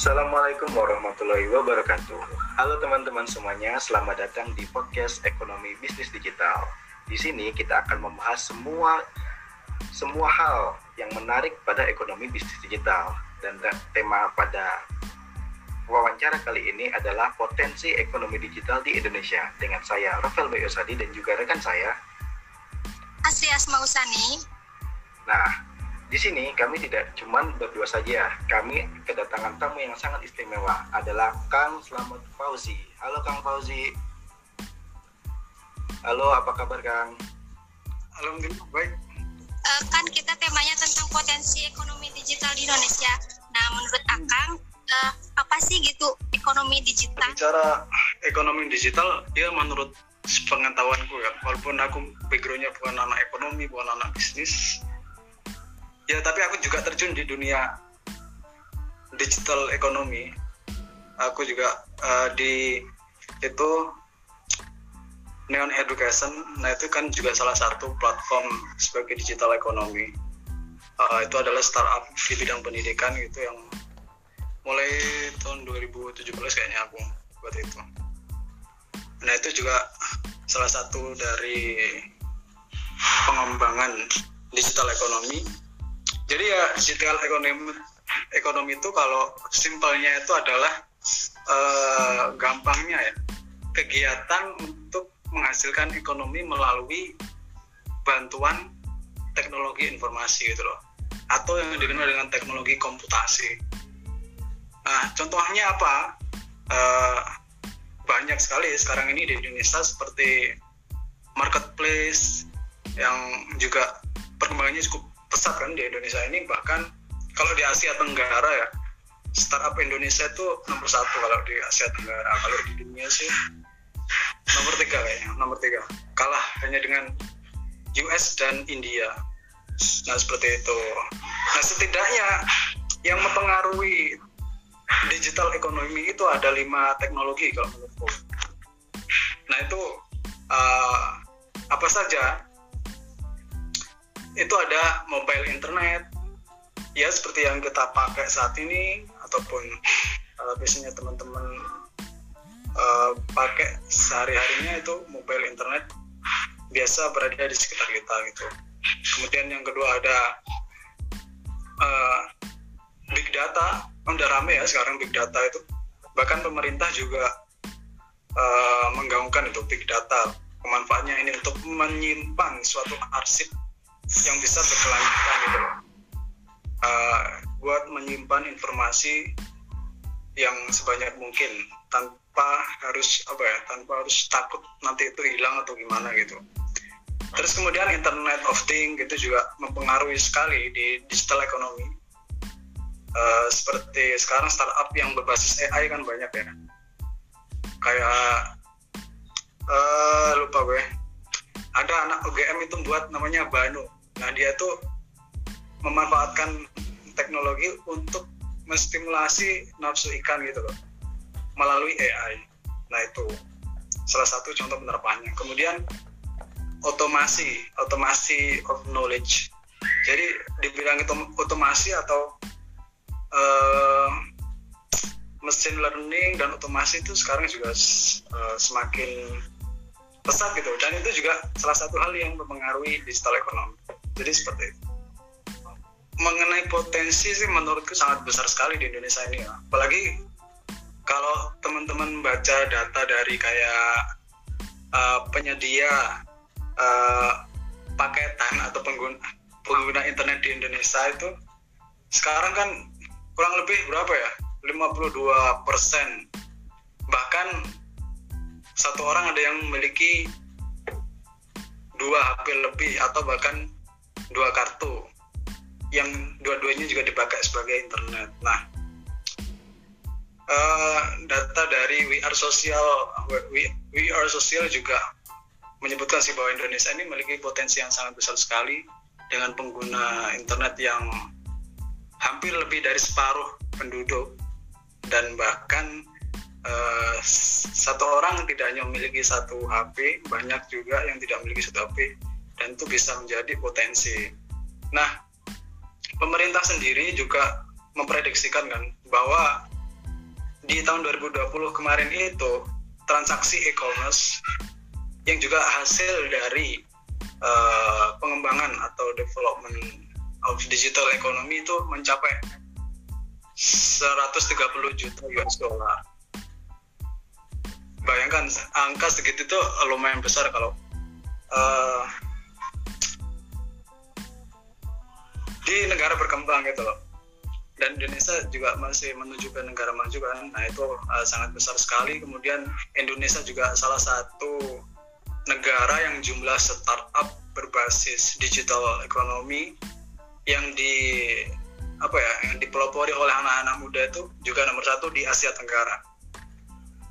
Assalamualaikum warahmatullahi wabarakatuh. Halo teman-teman semuanya, selamat datang di podcast Ekonomi Bisnis Digital. Di sini kita akan membahas semua semua hal yang menarik pada ekonomi bisnis digital dan tema pada wawancara kali ini adalah potensi ekonomi digital di Indonesia dengan saya Rafael Bayosadi dan juga rekan saya Asri Asma Usani. Nah, di sini kami tidak cuma berdua saja, kami kedatangan tamu yang sangat istimewa adalah Kang Slamet Fauzi. Halo Kang Fauzi. Halo, apa kabar Kang? Alhamdulillah baik. Uh, kan kita temanya tentang potensi ekonomi digital di Indonesia. Nah, menurut Akang, uh, apa sih gitu ekonomi digital? Bicara ekonomi digital, ya menurut pengetahuanku ya, walaupun aku backgroundnya bukan anak ekonomi, bukan anak bisnis, ya tapi aku juga terjun di dunia digital ekonomi. Aku juga uh, di itu Neon Education. Nah itu kan juga salah satu platform sebagai digital ekonomi. Uh, itu adalah startup di bidang pendidikan gitu yang mulai tahun 2017 kayaknya aku buat itu. Nah itu juga salah satu dari pengembangan digital ekonomi jadi ya digital ekonomi ekonomi itu kalau simpelnya itu adalah uh, gampangnya ya kegiatan untuk menghasilkan ekonomi melalui bantuan teknologi informasi gitu loh atau yang dikenal dengan teknologi komputasi. Nah contohnya apa? Uh, banyak sekali sekarang ini di Indonesia seperti marketplace yang juga perkembangannya cukup pesat kan di Indonesia ini bahkan kalau di Asia Tenggara ya startup Indonesia itu nomor satu kalau di Asia Tenggara. Kalau di dunia sih nomor tiga kayaknya nomor tiga. Kalah hanya dengan US dan India. Nah seperti itu. Nah setidaknya yang mempengaruhi digital ekonomi itu ada lima teknologi kalau menurutku. Nah itu uh, apa saja itu ada mobile internet. Ya seperti yang kita pakai saat ini ataupun uh, biasanya teman-teman uh, pakai sehari-harinya itu mobile internet biasa berada di sekitar kita gitu. Kemudian yang kedua ada uh, big data. Udah rame ya sekarang big data itu. Bahkan pemerintah juga uh, menggaungkan itu big data. Pemanfaatnya ini untuk menyimpan suatu arsip yang bisa berkelanjutan gitu loh. Uh, buat menyimpan informasi yang sebanyak mungkin tanpa harus apa ya tanpa harus takut nanti itu hilang atau gimana gitu. Terus kemudian internet of things gitu juga mempengaruhi sekali di digital ekonomi uh, seperti sekarang startup yang berbasis AI kan banyak ya. Kayak uh, lupa gue. Ada anak UGM itu buat namanya Banu Nah dia tuh memanfaatkan teknologi untuk menstimulasi nafsu ikan gitu loh melalui AI. Nah itu salah satu contoh penerapannya. Kemudian otomasi, otomasi of knowledge. Jadi dibilang itu otomasi atau uh, mesin learning dan otomasi itu sekarang juga uh, semakin pesat gitu dan itu juga salah satu hal yang mempengaruhi digital ekonomi jadi seperti itu. Mengenai potensi sih menurutku sangat besar sekali di Indonesia ini ya. apalagi kalau teman-teman baca data dari kayak uh, penyedia uh, paketan atau pengguna pengguna internet di Indonesia itu sekarang kan kurang lebih berapa ya? 52 persen. Bahkan satu orang ada yang memiliki dua HP lebih atau bahkan dua kartu yang dua-duanya juga dipakai sebagai internet. Nah, uh, data dari We Are Social, We, We Are Social juga menyebutkan sih bahwa Indonesia ini memiliki potensi yang sangat besar sekali dengan pengguna internet yang hampir lebih dari separuh penduduk dan bahkan uh, satu orang tidak hanya memiliki satu HP, banyak juga yang tidak memiliki satu HP dan itu bisa menjadi potensi. Nah, pemerintah sendiri juga memprediksikan kan bahwa di tahun 2020 kemarin itu transaksi e-commerce yang juga hasil dari uh, pengembangan atau development of digital economy itu mencapai 130 juta US dollar. Bayangkan angka segitu itu lumayan besar kalau uh, di negara berkembang gitu loh. Dan Indonesia juga masih menuju ke negara maju kan. Nah itu uh, sangat besar sekali. Kemudian Indonesia juga salah satu negara yang jumlah startup berbasis digital ekonomi yang di apa ya yang dipelopori oleh anak-anak muda itu juga nomor satu di Asia Tenggara.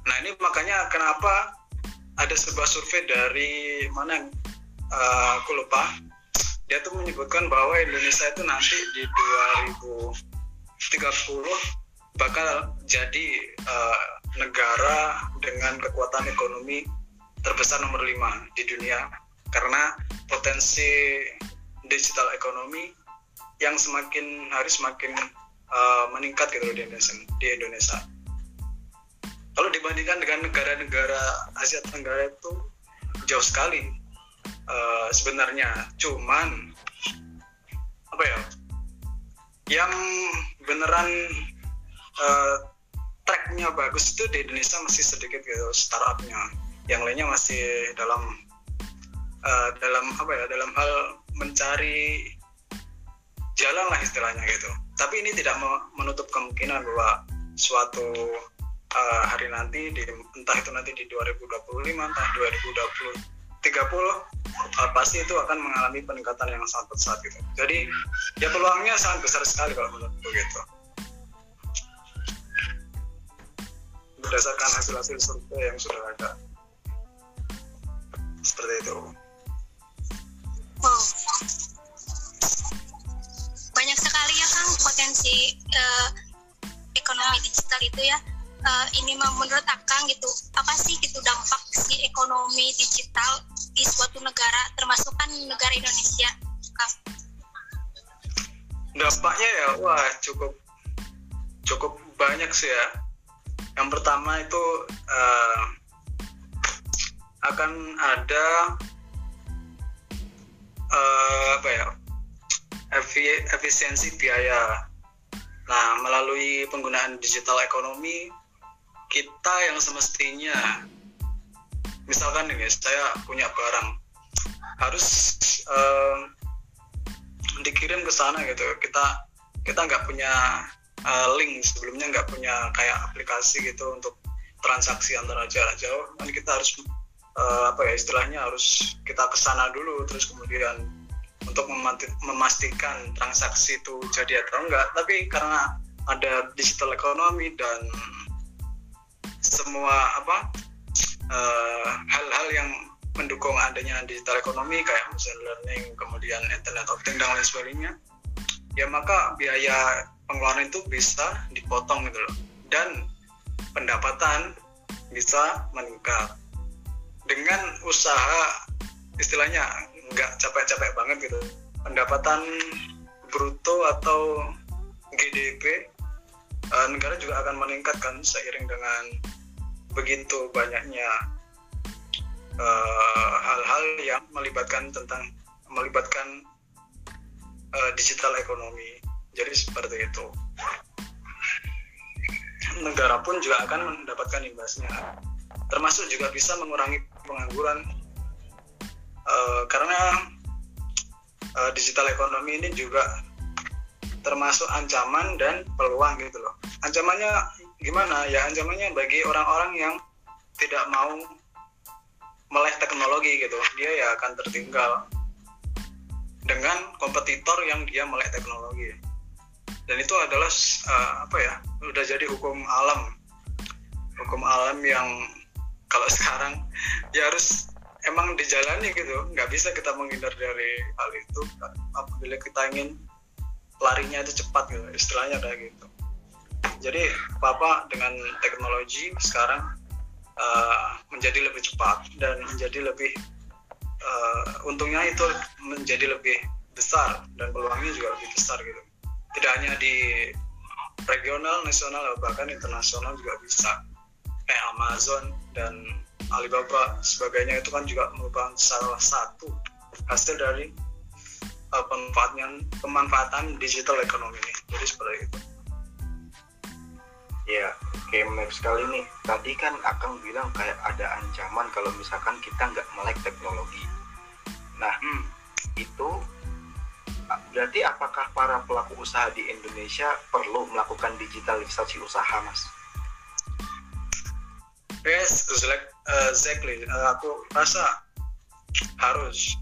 Nah ini makanya kenapa ada sebuah survei dari mana uh, aku lupa dia tuh menyebutkan bahwa Indonesia itu nanti di 2000 30 bakal jadi uh, negara dengan kekuatan ekonomi terbesar nomor 5 di dunia karena potensi digital ekonomi yang semakin hari semakin uh, meningkat gitu di Indonesia, di Indonesia. Kalau dibandingkan dengan negara-negara Asia Tenggara itu jauh sekali uh, sebenarnya. Cuman apa ya? Yang beneran uh, tracknya bagus itu di Indonesia masih sedikit gitu startupnya yang lainnya masih dalam uh, dalam apa ya dalam hal mencari jalan lah istilahnya gitu tapi ini tidak menutup kemungkinan bahwa suatu uh, hari nanti di, entah itu nanti di 2025 entah 2020 30 uh, pasti itu akan mengalami peningkatan yang sangat besar gitu. Jadi ya peluangnya sangat besar sekali kalau menurut begitu. Berdasarkan hasil-hasil survei yang sudah ada. Seperti itu. Wow. Banyak sekali ya Kang potensi uh, ekonomi digital itu ya uh, ini menurut Akang gitu apa sih gitu dampak si ekonomi digital di suatu negara termasuk kan negara Indonesia Kang? Dampaknya ya wah cukup cukup banyak sih ya. Yang pertama itu uh, akan ada uh, apa ya efisiensi biaya. Nah melalui penggunaan digital ekonomi kita yang semestinya misalkan nih saya punya barang. Harus uh, dikirim ke sana gitu. Kita kita nggak punya uh, link. Sebelumnya nggak punya kayak aplikasi gitu untuk transaksi antara jarak jauh. Dan kita harus uh, apa ya istilahnya harus kita ke sana dulu. Terus kemudian untuk memastikan transaksi itu jadi atau enggak. Tapi karena ada digital ekonomi dan semua apa eh, hal-hal uh, yang mendukung adanya digital ekonomi kayak machine learning, kemudian internet of things dan lain sebagainya, ya maka biaya pengeluaran itu bisa dipotong gitu loh. Dan pendapatan bisa meningkat dengan usaha istilahnya nggak capek-capek banget gitu. Pendapatan bruto atau GDP uh, negara juga akan meningkat kan seiring dengan begitu banyaknya eh, hal-hal uh, yang melibatkan tentang melibatkan uh, digital ekonomi. Jadi seperti itu. Negara pun juga akan mendapatkan imbasnya. Termasuk juga bisa mengurangi pengangguran uh, karena uh, digital ekonomi ini juga termasuk ancaman dan peluang gitu loh. Ancamannya gimana? Ya ancamannya bagi orang-orang yang tidak mau melek teknologi gitu, dia ya akan tertinggal dengan kompetitor yang dia melek teknologi. Dan itu adalah uh, apa ya? Udah jadi hukum alam. Hukum alam yang kalau sekarang ya harus emang dijalani gitu nggak bisa kita menghindar dari hal itu apabila kita ingin larinya itu cepat gitu istilahnya kayak gitu jadi papa dengan teknologi sekarang uh, menjadi lebih cepat dan menjadi lebih uh, untungnya itu menjadi lebih besar dan peluangnya juga lebih besar gitu. Tidak hanya di regional nasional bahkan internasional juga bisa. Kayak Amazon dan Alibaba sebagainya itu kan juga merupakan salah satu hasil dari uh, pemanfaatan pemanfaatan digital ekonomi ini. Jadi seperti itu ya oke menarik sekali nih tadi kan Akang bilang kayak ada ancaman kalau misalkan kita nggak melek teknologi nah hmm. itu berarti apakah para pelaku usaha di Indonesia perlu melakukan digitalisasi usaha mas? Yes, exactly. Uh, aku rasa harus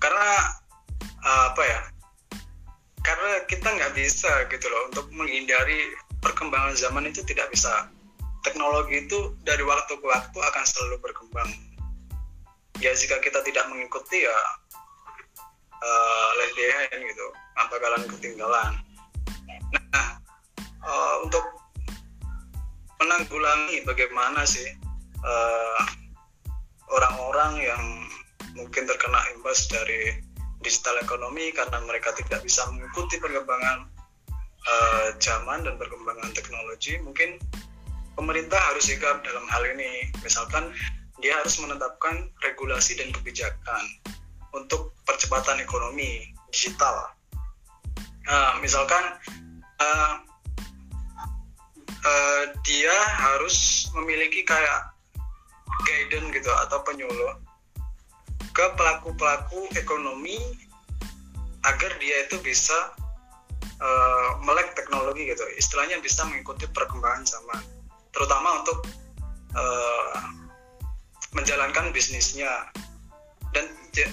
karena uh, apa ya? Karena kita nggak bisa gitu loh untuk menghindari perkembangan zaman itu tidak bisa. Teknologi itu dari waktu ke waktu akan selalu berkembang. Ya jika kita tidak mengikuti ya uh, left behind gitu nggak bakalan ketinggalan nah uh, untuk menanggulangi bagaimana sih eh, orang-orang yang mungkin terkena imbas dari digital ekonomi karena mereka tidak bisa mengikuti perkembangan uh, zaman dan perkembangan teknologi mungkin pemerintah harus sigap dalam hal ini misalkan dia harus menetapkan regulasi dan kebijakan untuk percepatan ekonomi digital. Uh, misalkan uh, uh, dia harus memiliki kayak guidance gitu atau penyuluh ke pelaku-pelaku ekonomi agar dia itu bisa uh, melek teknologi gitu. Istilahnya bisa mengikuti perkembangan zaman. Terutama untuk uh, menjalankan bisnisnya. Dan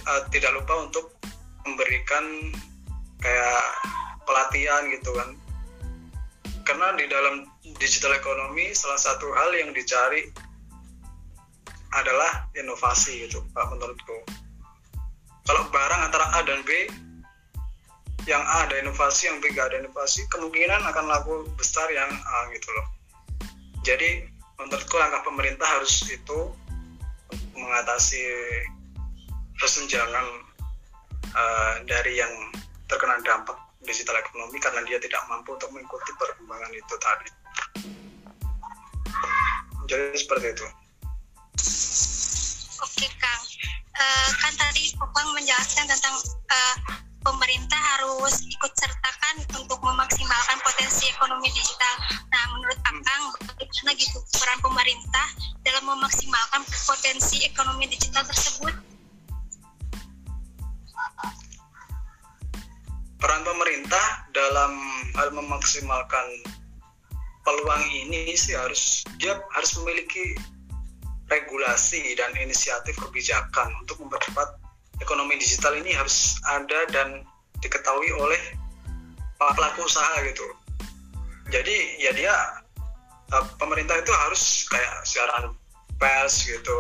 uh, tidak lupa untuk memberikan kayak pelatihan gitu kan. Karena di dalam digital ekonomi salah satu hal yang dicari adalah inovasi gitu pak menurutku. Kalau barang antara A dan B yang A ada inovasi yang B gak ada inovasi kemungkinan akan laku besar yang A gitu loh jadi menurutku langkah pemerintah harus itu mengatasi kesenjangan uh, dari yang terkena dampak digital ekonomi karena dia tidak mampu untuk mengikuti perkembangan itu tadi. Jadi seperti itu. Oke Kang, uh, kan tadi Popang menjelaskan tentang uh, memaksimalkan peluang ini sih harus dia harus memiliki regulasi dan inisiatif kebijakan untuk mempercepat ekonomi digital ini harus ada dan diketahui oleh para pelaku usaha gitu. Jadi ya dia eh, pemerintah itu harus kayak siaran pers gitu,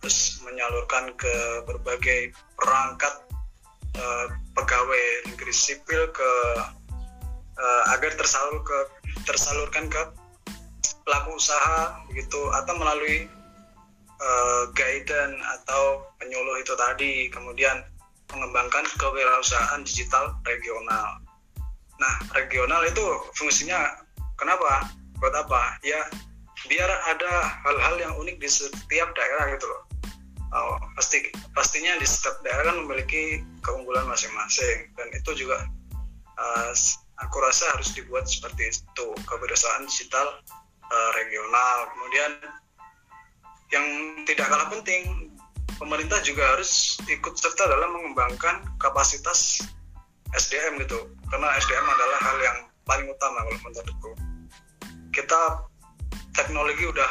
terus menyalurkan ke berbagai perangkat uh, pegawai negeri sipil ke uh, agar tersalur ke tersalurkan ke pelaku usaha begitu atau melalui uh, guidance atau penyuluh itu tadi kemudian mengembangkan kewirausahaan digital regional. Nah, regional itu fungsinya kenapa? Buat apa? Ya biar ada hal-hal yang unik di setiap daerah gitu loh oh, pasti pastinya di setiap daerah kan memiliki keunggulan masing-masing dan itu juga uh, aku rasa harus dibuat seperti itu. Kebersamaan digital uh, regional. Kemudian yang tidak kalah penting pemerintah juga harus ikut serta dalam mengembangkan kapasitas SDM gitu. Karena SDM adalah hal yang paling utama kalau menurutku. Kita teknologi udah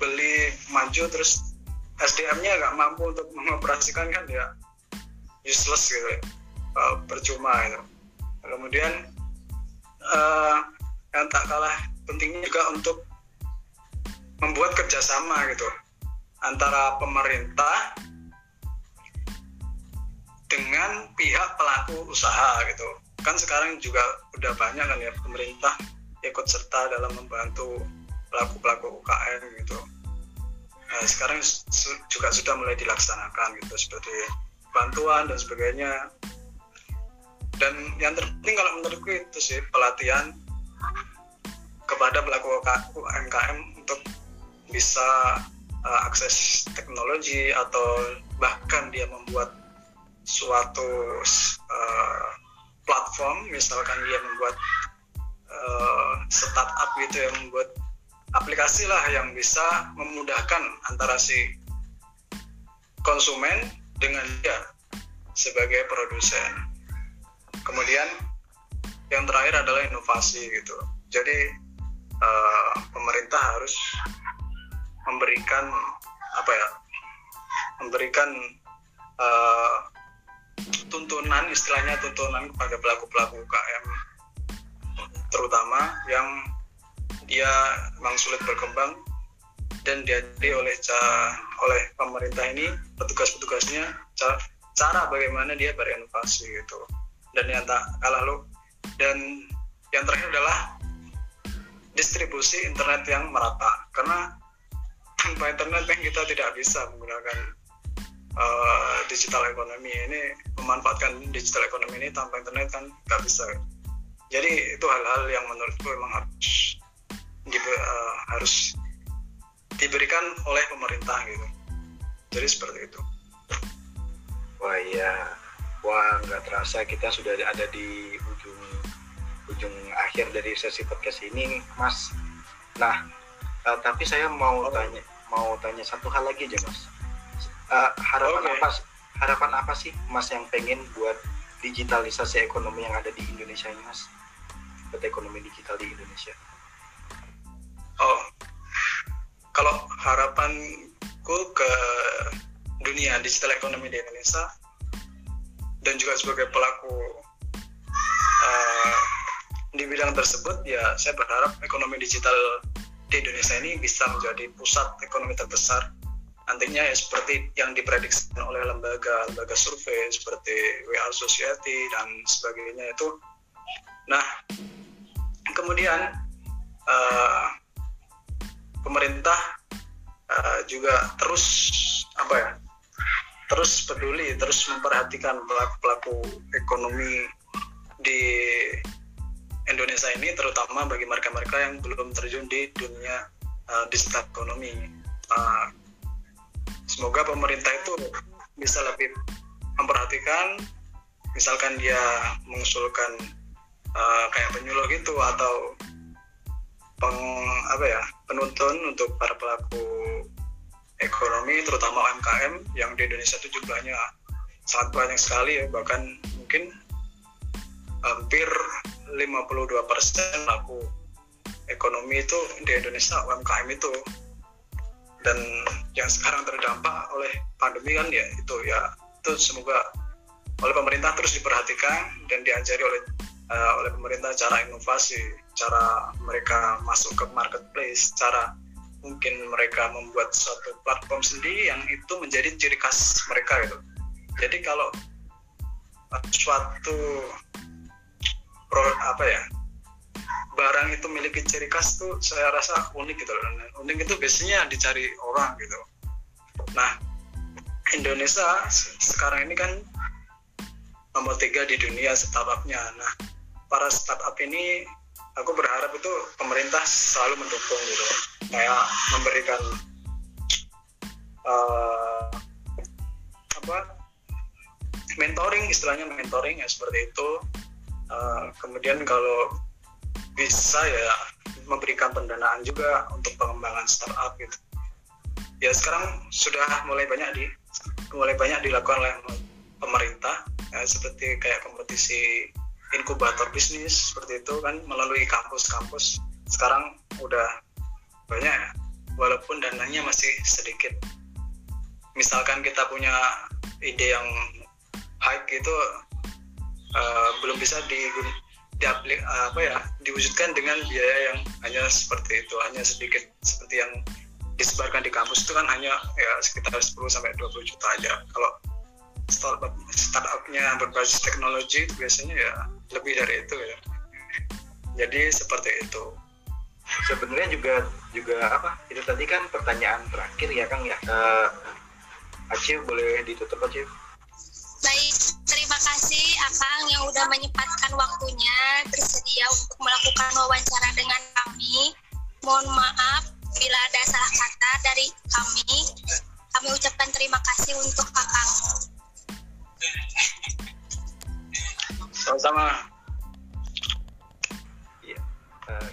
beli maju terus SDM-nya nggak mampu untuk mengoperasikan kan ya useless gitu ya. Uh, percuma itu kemudian uh, yang tak kalah pentingnya juga untuk membuat kerjasama gitu antara pemerintah dengan pihak pelaku usaha gitu. Kan sekarang juga udah banyak kan ya pemerintah ikut serta dalam membantu pelaku-pelaku UKM gitu. Nah, sekarang juga sudah mulai dilaksanakan gitu seperti bantuan dan sebagainya dan yang terpenting kalau menurutku itu sih pelatihan kepada pelaku UMKM untuk bisa uh, akses teknologi atau bahkan dia membuat suatu uh, platform misalkan dia membuat uh, startup gitu yang membuat aplikasi lah yang bisa memudahkan antara si konsumen dengan dia sebagai produsen. Kemudian yang terakhir adalah inovasi gitu. Jadi uh, pemerintah harus memberikan apa ya? Memberikan uh, tuntunan istilahnya tuntunan kepada pelaku-pelaku UKM terutama yang dia memang sulit berkembang dan diajari oleh oleh pemerintah ini petugas-petugasnya cara, cara bagaimana dia berinovasi gitu dan yang tak kalah lo dan yang terakhir adalah distribusi internet yang merata. Karena tanpa internet yang kita tidak bisa menggunakan uh, digital ekonomi ini memanfaatkan digital ekonomi ini tanpa internet kan nggak bisa. Jadi itu hal-hal yang menurutku memang harus di, uh, harus diberikan oleh pemerintah gitu. Jadi seperti itu. Wah iya wah nggak terasa kita sudah ada di ujung ujung akhir dari sesi podcast ini mas nah uh, tapi saya mau oh. tanya mau tanya satu hal lagi aja mas uh, harapan okay. apa harapan apa sih mas yang pengen buat digitalisasi ekonomi yang ada di Indonesia ini mas buat ekonomi digital di Indonesia? Oh, kalau harapanku ke dunia digital ekonomi di Indonesia dan juga sebagai pelaku uh, di bidang tersebut ya saya berharap ekonomi digital di Indonesia ini bisa menjadi pusat ekonomi terbesar. Nantinya ya seperti yang diprediksi oleh lembaga lembaga survei seperti WA Society dan sebagainya itu. Nah kemudian uh, pemerintah uh, juga terus apa ya terus peduli terus memperhatikan pelaku pelaku ekonomi di Indonesia ini terutama bagi mereka-mereka yang belum terjun di dunia uh, digital ekonomi uh, semoga pemerintah itu bisa lebih memperhatikan misalkan dia mengusulkan uh, kayak penyuluh gitu atau peng apa ya penuntun untuk para pelaku ekonomi terutama UMKM yang di Indonesia itu jumlahnya sangat banyak sekali ya. Bahkan mungkin hampir 52% pelaku ekonomi itu di Indonesia UMKM itu. Dan yang sekarang terdampak oleh pandemi kan ya itu ya. Itu semoga oleh pemerintah terus diperhatikan dan diajari oleh uh, oleh pemerintah cara inovasi, cara mereka masuk ke marketplace, cara mungkin mereka membuat suatu platform sendiri yang itu menjadi ciri khas mereka gitu. Jadi kalau suatu pro, apa ya barang itu memiliki ciri khas tuh saya rasa unik gitu dan unik itu biasanya dicari orang gitu. Nah Indonesia sekarang ini kan nomor tiga di dunia startupnya. Nah para startup ini aku berharap itu pemerintah selalu mendukung gitu. Kayak memberikan uh, apa mentoring istilahnya mentoring ya seperti itu. Uh, kemudian kalau bisa ya memberikan pendanaan juga untuk pengembangan startup gitu. Ya sekarang sudah mulai banyak di mulai banyak dilakukan oleh pemerintah ya, seperti kayak kompetisi inkubator bisnis seperti itu kan melalui kampus-kampus. Sekarang udah banyak walaupun dananya masih sedikit. Misalkan kita punya ide yang high gitu uh, belum bisa di, di apa ya diwujudkan dengan biaya yang hanya seperti itu hanya sedikit seperti yang disebarkan di kampus itu kan hanya ya sekitar 10 sampai 20 juta aja. Kalau startup startupnya berbasis teknologi biasanya ya lebih dari itu ya. Jadi seperti itu. Sebenarnya juga juga apa? Itu tadi kan pertanyaan terakhir ya kang ya. Uh, Acil boleh ditutup Acil baik terima kasih Akang yang udah menyempatkan waktunya bersedia untuk melakukan wawancara dengan kami. Mohon maaf bila ada salah kata dari kami. Kami ucapkan terima kasih untuk kakak sama-sama. Iya. Uh,